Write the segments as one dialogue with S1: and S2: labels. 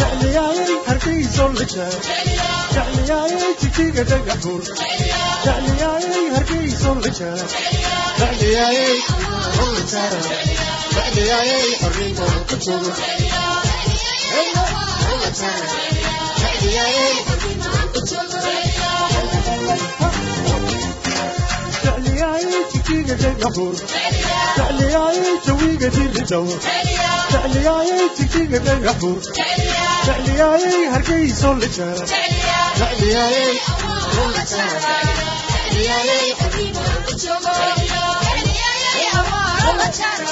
S1: jecliyaaye harkiisoon la jaago jecliyaaye jijiga dhagax buur jecliyaaye harkiisoon la jaago jecliyaaye on la jaara jecliyaaye xorriinkoon ku joogo jecliyaaye jijiga dhagax buur jecliyaaye jawiga dili dawo jecliyaaye jijiga dhagax buur jecliyaaye hargeysoo la jaara jecliyaaye jecliyaaye xabiibo la joogo jecliyaaye awaaro la jaara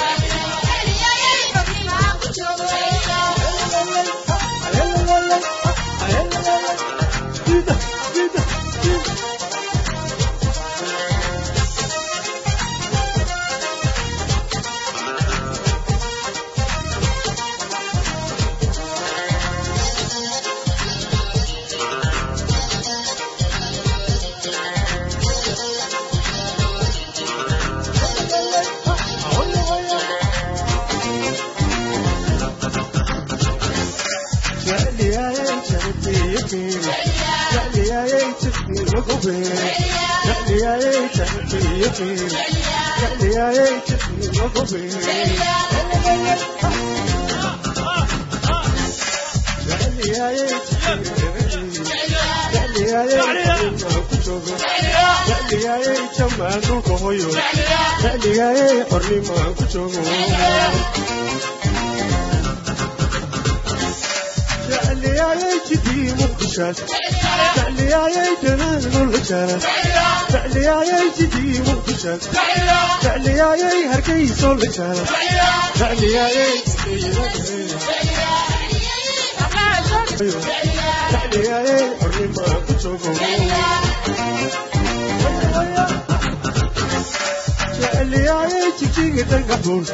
S1: hornimaan ku joogo وجهي مقشاش تعلياي جنان الجنان تعلياي جدي مقشاش تعلياي هركيس الجنان تعلياي تعلياي حرمة تشوفه jecliyaaye jijiga dhagaxuun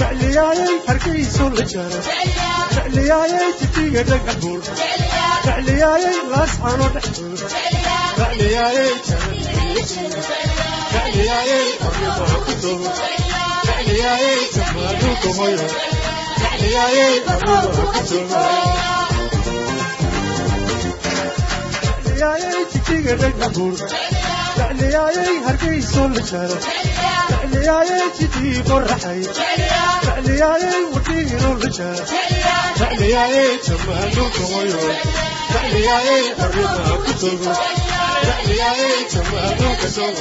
S1: jecliyaaye hargaysu la jaro jecliyaaye jijiga dhagaxuun jecliyaaye laasxano dhexdood jecliyaaye jecliyaaye qoryamaa ku doo jecliyaaye jamaalu kuhoyo jecliyaaye abuumaa ku doo jecliyaaye jijiga dhagaxuun jecliyaaye hargaysu la jaro فعلياي تجيب الرحي فعلياي ودين الرجال فعلياي تمال الغيور فعلياي الرضا كتب فعلياي تمال كسور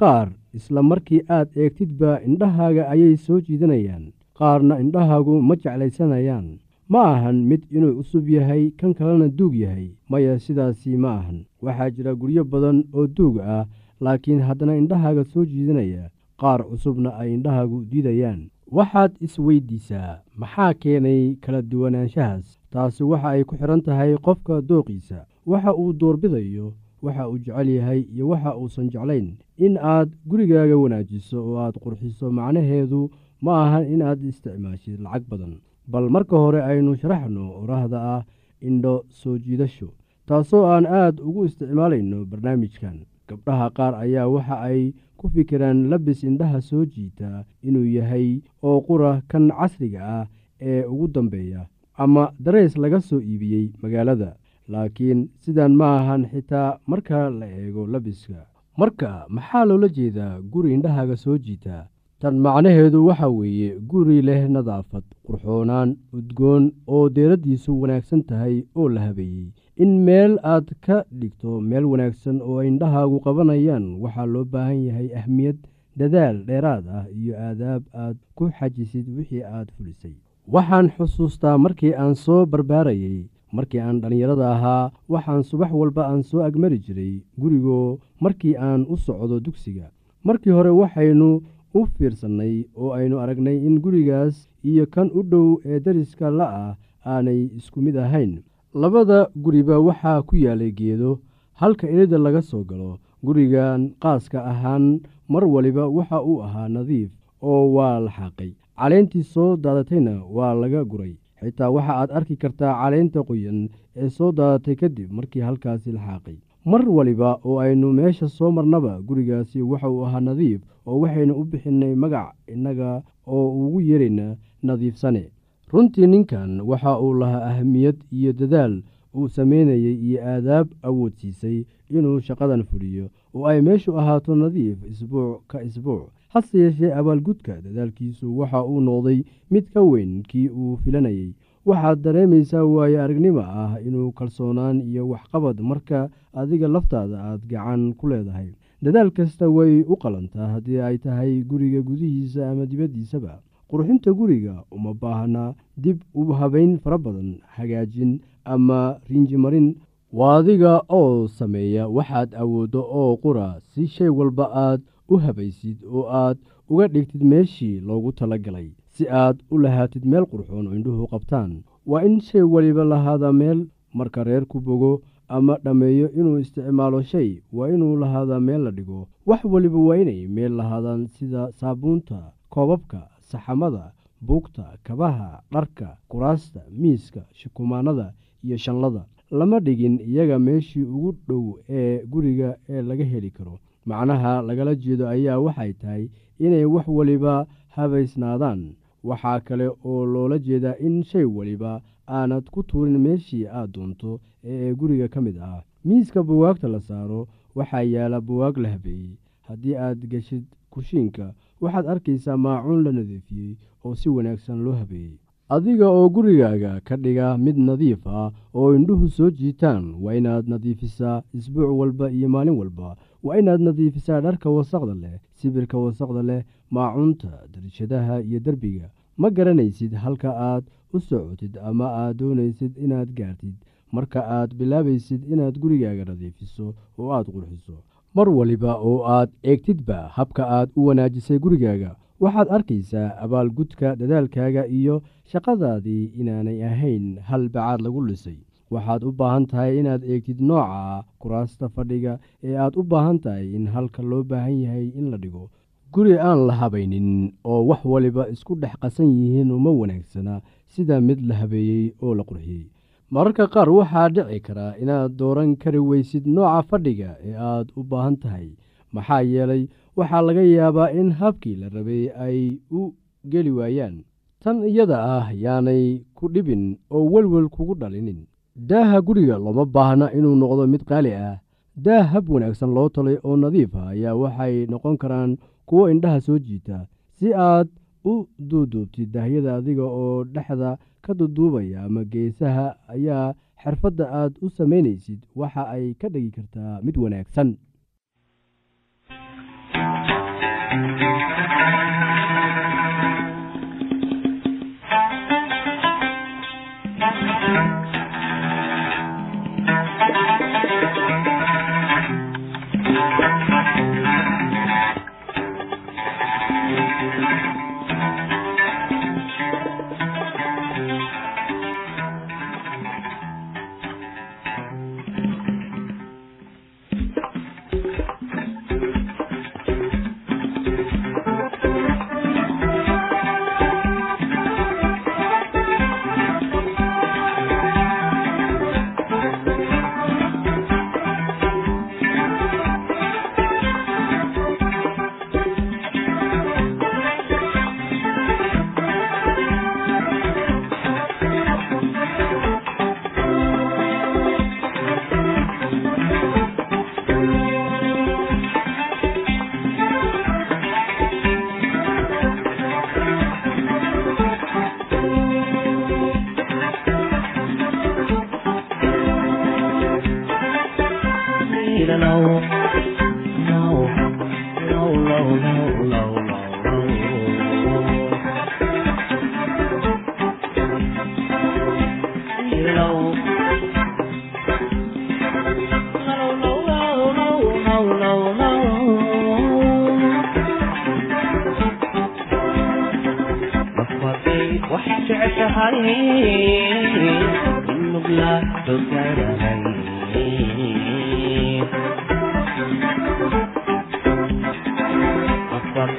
S2: qaar isla markii aad eegtidba indhahaaga ayay soo jiidanayaan qaarna indhahaagu ma jeclaysanayaan. Ma ahan mid inuu cusub yahay kan kalena duug yahay. Maya sidaasi ma ahan. Waxaa jira guryo badan oo duug ah laakiin haddana indhahaaga soo jiidanaya qaar cusubna ay indhahaagu diidayaan. Waxaad isweyddiisaa maxaa keenay kala duwanaanshahaas? Taasi waxa ay ku xidhan tahay qofka dooqiisa. Waxa uu duurbidayo waxa uu jecel yahay iyo waxa uusan jeclayn. In aad gurigaaga wanaajiso oo aad qurxiso macnaheedu ma ahan in aad isticmaashid lacag badan bal marka hore aynu sharaxno orahda ah indho soo jiidasho taasoo aan aad ugu isticmaalayno barnaamijkan. Gabdhaha qaar ayaa waxa ay ku fikiraan labis indhaha soo jiita inuu yahay oo qura kan casriga ah ee ugu dambeeya ama dareys laga soo iibiyey magaalada laakiin sidan ma ahan xitaa marka la eego labiska. Marka maxaa loola jeedaa guri indhahaaga soo jiita? Tan macnaheedu waxa weeye guri leh nadaafad qurxoonaan udgoon oo deeraddiisu wanaagsan tahay oo la habeeyey. In meel aad ka dhigto meel wanaagsan oo indhahaagu qabanayaan waxaa loo baahan yahay ahmiyad dadaal dheeraad ah iyo aadaab aad ku xajisid wixii aad fulisay. Waxaan xusuustaa markii aan soo barbaarayey markii aan dhallinyarada ahaa waxaan subax walba aan soo agmari jiray gurigoo markii aan u socdo dugsiga. Markii hore waxaynu u fiirsannay oo aynu aragnay in gurigaas iyo kan u dhow ee dariska la'ah aanay isku mid ahayn. Labada guriba waxaa ku yaalay geedo halka elida laga soo galo. Gurigan qaaska ahaan mar waliba waxa uu ahaa nadiif oo waa la xaaqay. Caleentii soo daadatayna waa laga guray xitaa waxa aad arki kartaa caleenta qoyan ee soo daadatay kadib markii halkaasi la xaaqay. Mar waliba oo aynu meesha soo marnaba gurigaasi waxa uu ahaa nadiif oo waxaynu u bixinnay magac innaga oo ugu yeerayna nadiifsane. Runtii ninkan waxa uu lahaa ahamiyad iyo dadaal uu samaynayey iyo aadaab awoodsiisay inuu shaqadan fuliyo oo ay meeshu ahaato nadiif isbuuc ka isbuuc hase yeeshee abaalgudka dadaalkiisu waxa uu noqday mid ka weyn kii uu filanayey waxaad dareemaysaa waayo aragnimo ah inuu kalsoonaan iyo waxqabad marka adiga laftaada aad gacan ku leedahay. Dadaal kasta way u qalantaa haddii ay tahay guriga gudihiisa ama dibaddiisaba. Qurxinta guriga uma baahna dib u habayn fara badan hagaajin ama riinjimarin waa adiga oo sameeya waxaad awooddo oo qura si shay walba aad u habaysid oo aad uga dhigtid meeshii loogu talagalay si aad u lahaatid meel qurxoon oo indhuhu qabtaan. Waa in shay waliba lahaada meel marka reerku bogo ama dhammeeyo inuu isticmaalo shay. Waa inuu lahaadaa meel la dhigo. Wax waliba waa inay meel lahaadaan sida saabuunta koobabka saxamada buugta kabaha dharka kuraasta miiska shukumaanada iyo shanlada. Lama dhigin iyaga meeshii ugu dhow ee guriga ee laga heli karo macnaha lagala jeedo ayaa waxay tahay inay wax waliba habaysnaadaan. Waxaa kale oo loola jeedaa in shay waliba aanad ku tuurin meeshii aad doonto ee guriga ka mid ah. Miiska buwaagta la saaro waxaa yaalla buwaag la habeeyey. Haddii aad geshid kushiinka waxaad arkaysaa maacuun la nadiifiyey oo si wanaagsan loo habeeyey adiga oo gurigaaga ka dhiga mid nadiif ah oo indhuhu soo jiitaan waa inaad nadiifisaa isbuuc walba iyo maalin walba. Waa inaad nadiifisaa dharka wasaqda leh sibirka wasaqda leh maacuunta darishadaha iyo derbiga. Ma garanaysid halka aad u socotid ama aad doonaysid inaad gaartid. Marka aad bilaabaysid inaad gurigaaga nadiifiso oo aad qurxiso mar waliba oo aad eegtidba habka aad u wanaajisay gurigaaga. Waxaad arkaysaa abaalgudka dadaalkaaga iyo shaqadaadii inaanay ahayn hal bacaad lagu dhisay waxaad u baahan tahay inaad eegtid nooca kuraasta fadhiga ee aad u baahan tahay in halka loo baahan yahay in la dhigo. Guri aan la habaynin oo wax waliba isku dhex qasan yihiin uma wanaagsana sida mid la habeeyey oo la qurxiyey. Mararka qaar waxaa dhici karaa inaad dooran kari weysid nooca fadhiga ee aad u baahan tahay. Maxaa yeelay waxaa laga yaabaa in habkii la rabay ay u geli waayaan tan iyada ah yaanay ku dhibin oo welwel kugu dhalinin. Daaha guriga looma baahna inuu noqdo mid qaali ah. Daah hab wanaagsan loo talay oo nadiif ah ayaa waxay noqon karaan kuwo indhaha soo jiita. Si aad u duuduubtid daahyada adiga oo dhexda ka duduubaya ama geesaha ayaa xirfadda aad u samaynaysid waxa ay ka dhigi kartaa mid wanaagsan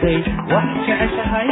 S3: dhintay wax jeceshahay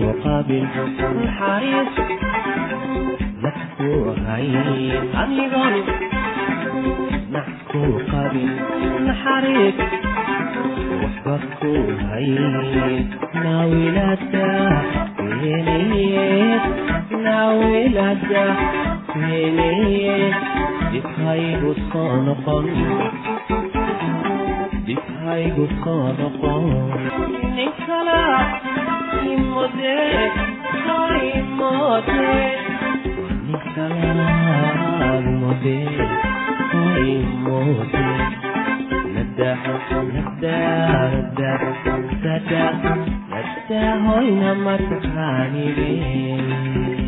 S3: qaabil naxariis naxkuu hay anigon naxkuu qaabil naxariis waxbakuu hay naawilada weenayeed naawilada weenayeed dib haygu soo noqon hoyna mataqaanideen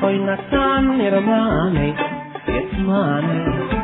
S3: koy na taan nirmaanay yasmaanay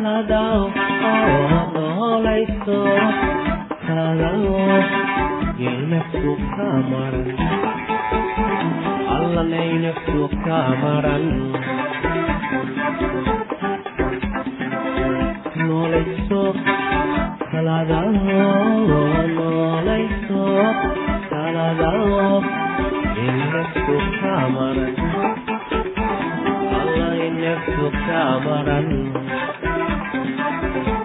S3: noolayso taladaw oo noolayso taladaw inaftu ka maran allanaynafu ka maran noolayso taladaw noolayso taladaw inaftu ka maran alla inaftu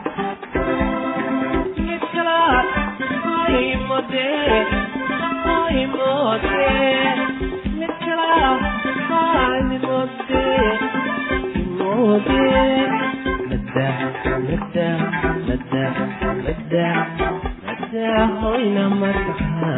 S3: ka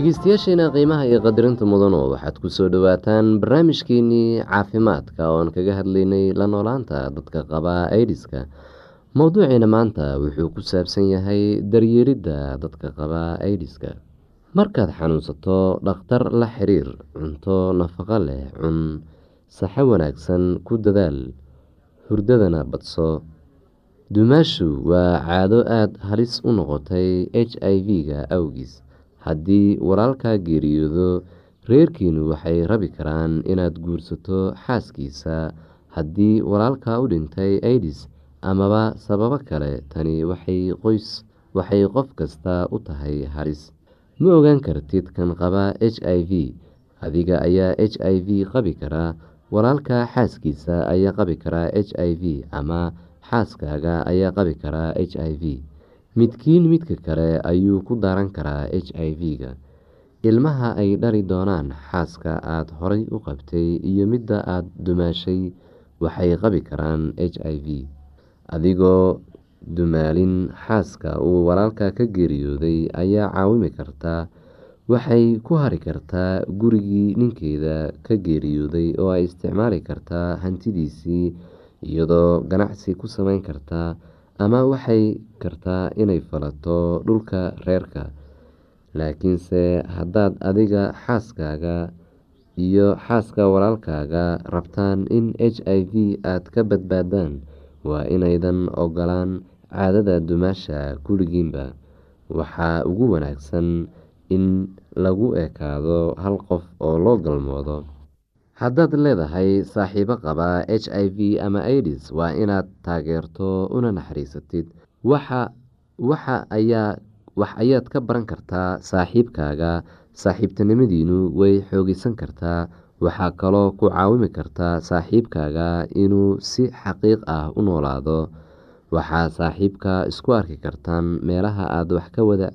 S4: dhegeystayaasheena qiimaha iyo qadarinta mudano waxaad ku soo dhowaataan barnaamijkeenii caafimaadka oo aan kaga hadlaynay la noolaanta dadka qaba aidiska mowduuciina maanta wuxuu ku saabsan yahay daryeeridda dadka qaba aidiska markaad xanuunsato dhakhtar la xiriir cunto nafaqo leh cun saxo wanaagsan ku dadaal hurdadana badso. Dumaashu waa caado aada halis u noqotay h i v-ga awgiis haddii walaalkaa geeriyoodo reerkiinu waxay rabi karaan inaad guursato xaaskiisa. Haddii walaalkaa u dhintay aidis amaba sababo kale tani waxay qoys waxay qof kasta u tahay halis. Ma ogaan kartid kan qaba h i v. Adiga ayaa h i v qabi karaa walaalkaa xaaskiisa ayaa qabi karaa h i v ama xaaskaaga ayaa qabi karaa h i v midkiin midka kale ayuu ku daran karaa h i v-ga. Ilmaha ay dhali doonaan xaaska aada horay u qabtay iyo midda aada dumaashay waxay qabi karaan h i v. Adigoo dumaalin xaaska uu walaalka ka geeriyooday ayaa caawimi kartaa waxay ku hari kartaa gurigii ninkeeda ka geeriyooday oo ay isticmaali kartaa hantidiisii iyadoo ganacsi ku sameyn kartaa ama waxay kartaa inay falato dhulka reerka. Laakiinse haddaad adiga xaaskaaga iyo xaaska walaalkaaga rabtaan in h i v aad ka badbaadaan waa inaydan ogolaan caadada dumaasha kulligiinba waxaa ugu wanaagsan in lagu ekaado hal qof oo loo galmoodo haddaad leedahay saaxiibo qaba h i v ama aidis waa inaad taageerto una naxariisatid. Wax ayaad ka baran kartaa saaxiibkaaga. Saaxiibtinimadiinu way xoogeysan kartaa. Waxaa kaloo ku caawimi kartaa saaxiibkaaga inuu si xaqiiq ah u noolaado. Waxaa saaxiibka isku arki kartaan meelaha aada wax ka wada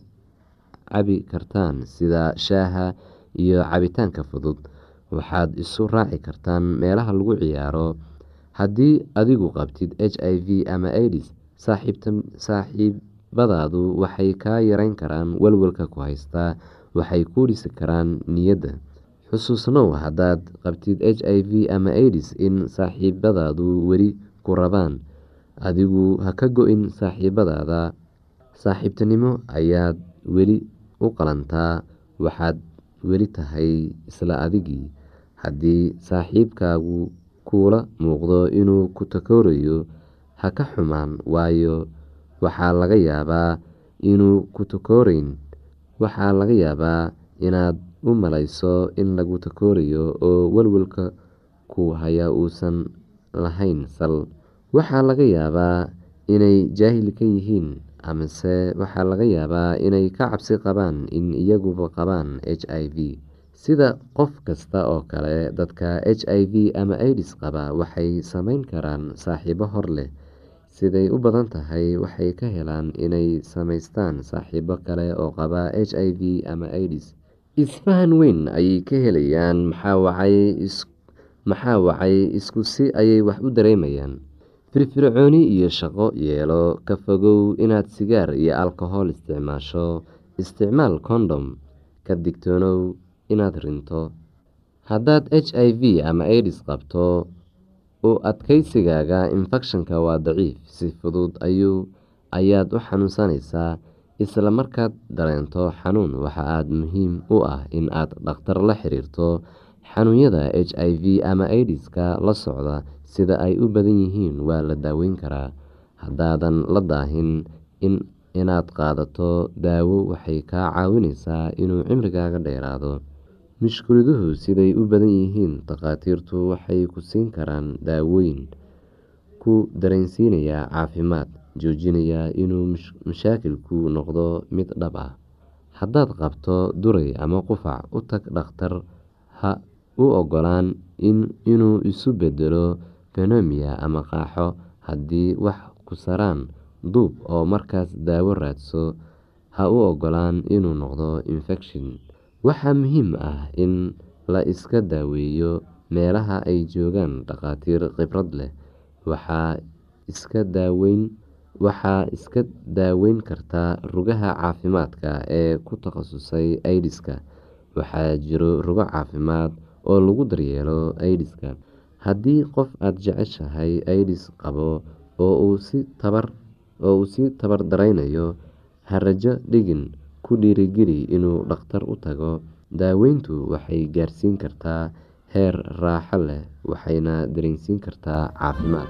S4: cabi kartaan sida shaaha iyo cabitaanka fudud waxaad isu raaci kartaan meelaha lagu ciyaaro. Haddii adigu qabtid h i v ama aidis saaxiibadaadu waxay kaa yareyn karaan walwalka ku haystaa waxay ku dhisi karaan niyadda. Xusuusnow haddaad qabtid h i v ama aidis in saaxiibadaadu weli ku rabaan. Adigu ha ka go-in saaxiibadaada. Saaxiibtinimo ayaad weli u qalantaa. Waxaad weli tahay isla adigii. Haddii saaxiibkaagu kuula muuqdo inuu ku takoorayo ha ka xumaan waayo waxaa laga yaabaa inuu ku takooreyn waxaa laga yaabaa inaad u malayso in lagu takoorayo oo walwalka ku haya uusan lahayn sal. Waxaa laga yaabaa inay jaahil ka yihiin amase waxaa laga yaabaa inay ka cabsi qabaan in iyaguba qabaan h i v. Sida qof kasta oo kale dadka h i v ama aidis qaba waxay sameyn karaan saaxiibo hor leh. Siday u badan tahay waxay ka helaan inay samaystaan saaxiibo kale oo qaba h i v ama aidis isfahan weyn ayay ka helayaan maxaa wacay isku si ayay wax u dareemayaan firfircooni iyo shaqo yeelo ka fogow inaad sigaar iyo alkohol isticmaasho. Isticmaal kondhom ka digtoonow inaad rinto. Haddaad h i v ama aids qabto u adkeysigaaga infekshanka waa daciif si fudud ayaad u xanuunsanaysaa. Isla markaad dareento xanuun waxa aad muhiim u ah in aad dhakhtar la xiriirto. Xanuunyada h i v ama aidiska la socda sida ay u badan yihiin waa la daaweyn karaa. Haddaadan la daahin inaad qaadato daawo waxay kaa caawineysaa inuu cimrigaaga dheeraado. Mushkiladuhu siday u badan yihiin takhaatiirtu waxay ku siin karaan daawooyin ku dareensiinaya caafimaad joojinaya inuu mashaakilku noqdo mid dhab ah. Haddaad qabto duray ama qufac u tag dhakhtar ha u ogolaan inuu isu bedelo benomiya ama qaaxo haddii wax ku saraan duub oo markaas daawo raadso ha u ogolaan inuu noqdo infekshin waxaa muhiim ah in la iska daaweeyo meelaha ay joogaan dhakhaatiir khibrad leh. Waxaa iska daaweyn kartaa rugaha caafimaadka ee ku takhasusay aidiska waxaa jiro rugo caafimaad oo lagu daryeelo aidiska haddii qof aada jeceshahay aidis qabo oo uu si tabar dareynayo ha rajo dhigin ku dhiirigeli inuu dhakhtar u tago. Daaweyntu waxay gaarsiin kartaa heer raaxo leh waxayna dareensiin kartaa caafimaad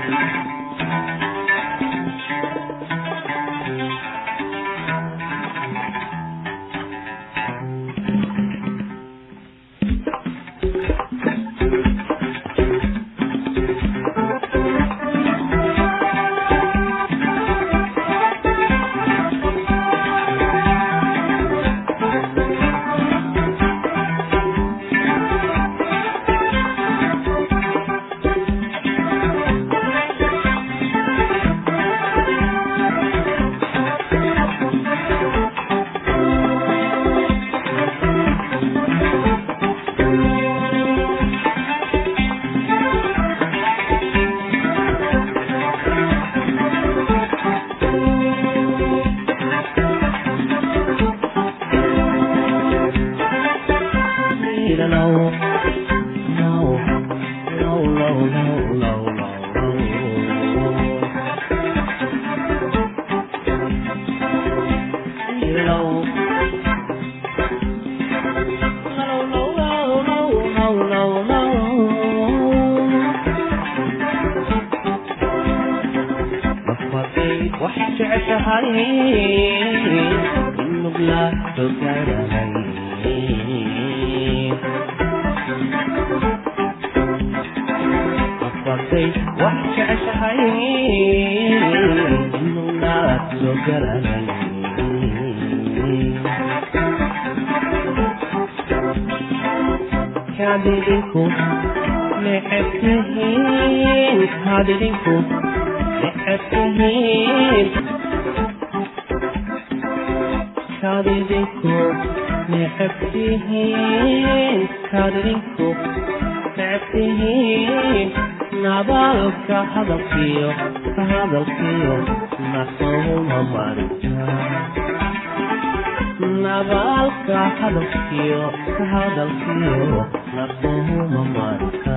S5: Thank you.
S3: لو qalbigu necabtihiin kadrinku necabtihiin nabaalka hadalkiyo ka hadalkiyo nasouma marja nabaalka hadalkiyo ka hadalkiyo nasouma marka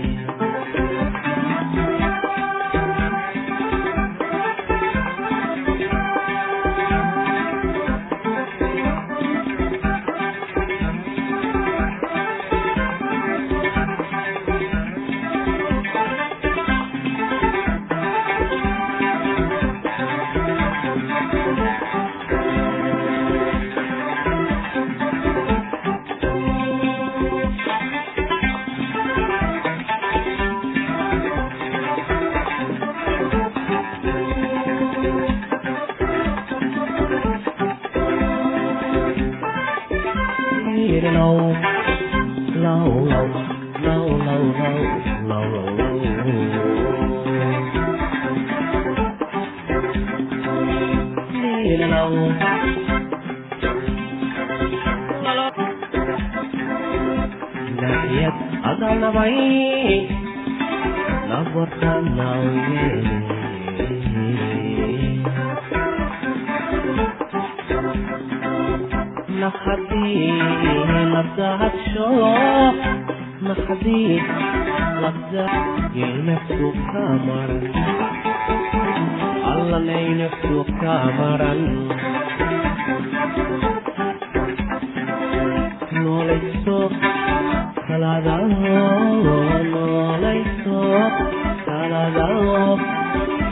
S3: allanayna fog ka maran noolayso noolayso kaladaob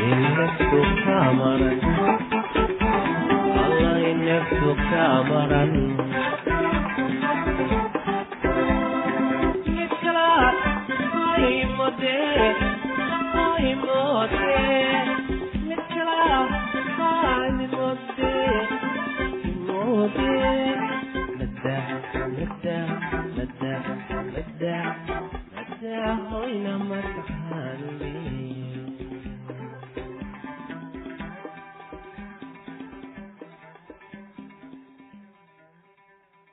S3: ina fog ka maran allayna fog ka maran Yeah ina mataqaanmi